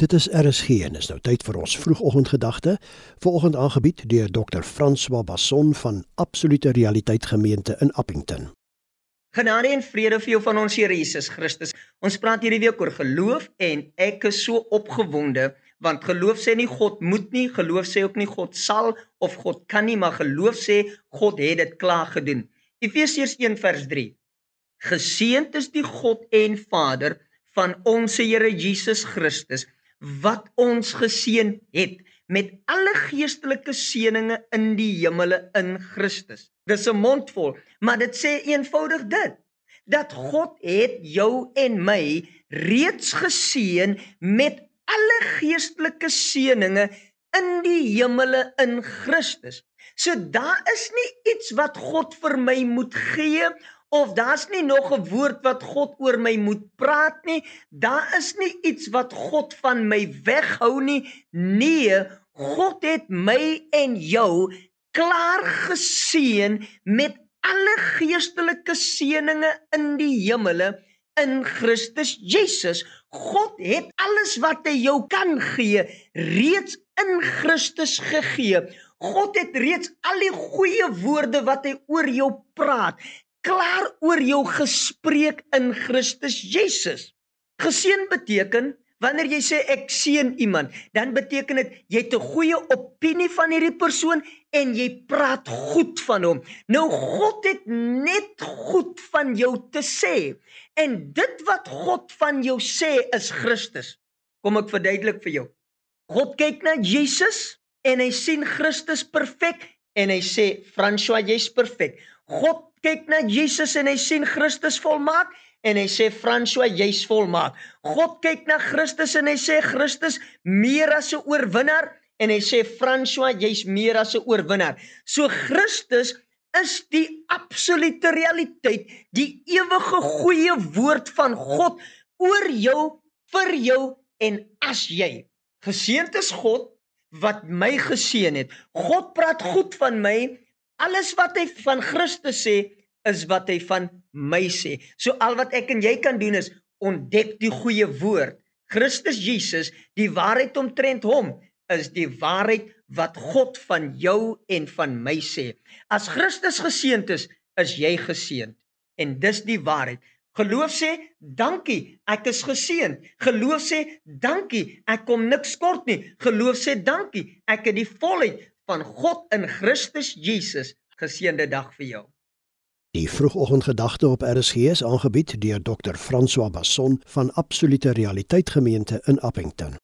Dit is RSG en is nou tyd vir ons vroegoggendgedagte. Vanoggend aangebied deur Dr. François Basson van Absolute Realiteit Gemeente in Appington. Genade en vrede vir jou van ons Here Jesus Christus. Ons praat hierdie week oor geloof en ek is so opgewonde want geloof sê nie God moet nie, geloof sê ook nie God sal of God kan nie, maar geloof sê God het dit klaar gedoen. Efesiërs 1 vers 3. Geseënd is die God en Vader van ons Here Jesus Christus wat ons geseën het met alle geestelike seënings in die hemele in Christus. Dis 'n mondvol, maar dit sê eenvoudig dit dat God het jou en my reeds geseën met alle geestelike seënings in die hemele in Christus. So daar is nie iets wat God vir my moet gee of daar's nie nog 'n woord wat God oor my moet praat nie. Daar is nie iets wat God van my weghou nie. Nee, God het my en jou klaar geseën met alle geestelike seënings in die hemele in Christus Jesus. God het alles wat hy jou kan gee reeds in Christus gegee. God het reeds al die goeie woorde wat hy oor jou praat klaar oor jou gespreek in Christus Jesus. Geseën beteken wanneer jy sê ek seën iemand, dan beteken dit jy het 'n goeie opinie van hierdie persoon en jy praat goed van hom. Nou God het net goed van jou te sê. En dit wat God van jou sê is Christus. Kom ek verduidelik vir jou. God kyk na Jesus en hy sien Christus perfek en hy sê François jy's perfek. God kyk na Jesus en hy sien Christus volmaak en hy sê François jy's volmaak. God kyk na Christus en hy sê Christus meer as 'n oorwinnaar en hy sê François jy's meer as 'n oorwinnaar. So Christus is die absolute realiteit, die ewige goeie woord van God oor jou, vir jou en as jy. Geseënd is God wat my geseën het. God praat goed van my Alles wat hy van Christus sê, is wat hy van my sê. So al wat ek en jy kan doen is ontdek die goeie woord. Christus Jesus, die waarheid omtrent hom, is die waarheid wat God van jou en van my sê. As Christus geseënd is, is jy geseënd. En dis die waarheid. Geloof sê dankie, ek is geseënd. Geloof sê dankie, ek kom niks kort nie. Geloof sê dankie, ek het die volheid van God in Christus Jesus. Geseënde dag vir jou. Die vroegoggendgedagte op RSG is aangebied deur Dr. François Basson van Absolute Realiteit Gemeente in Appington.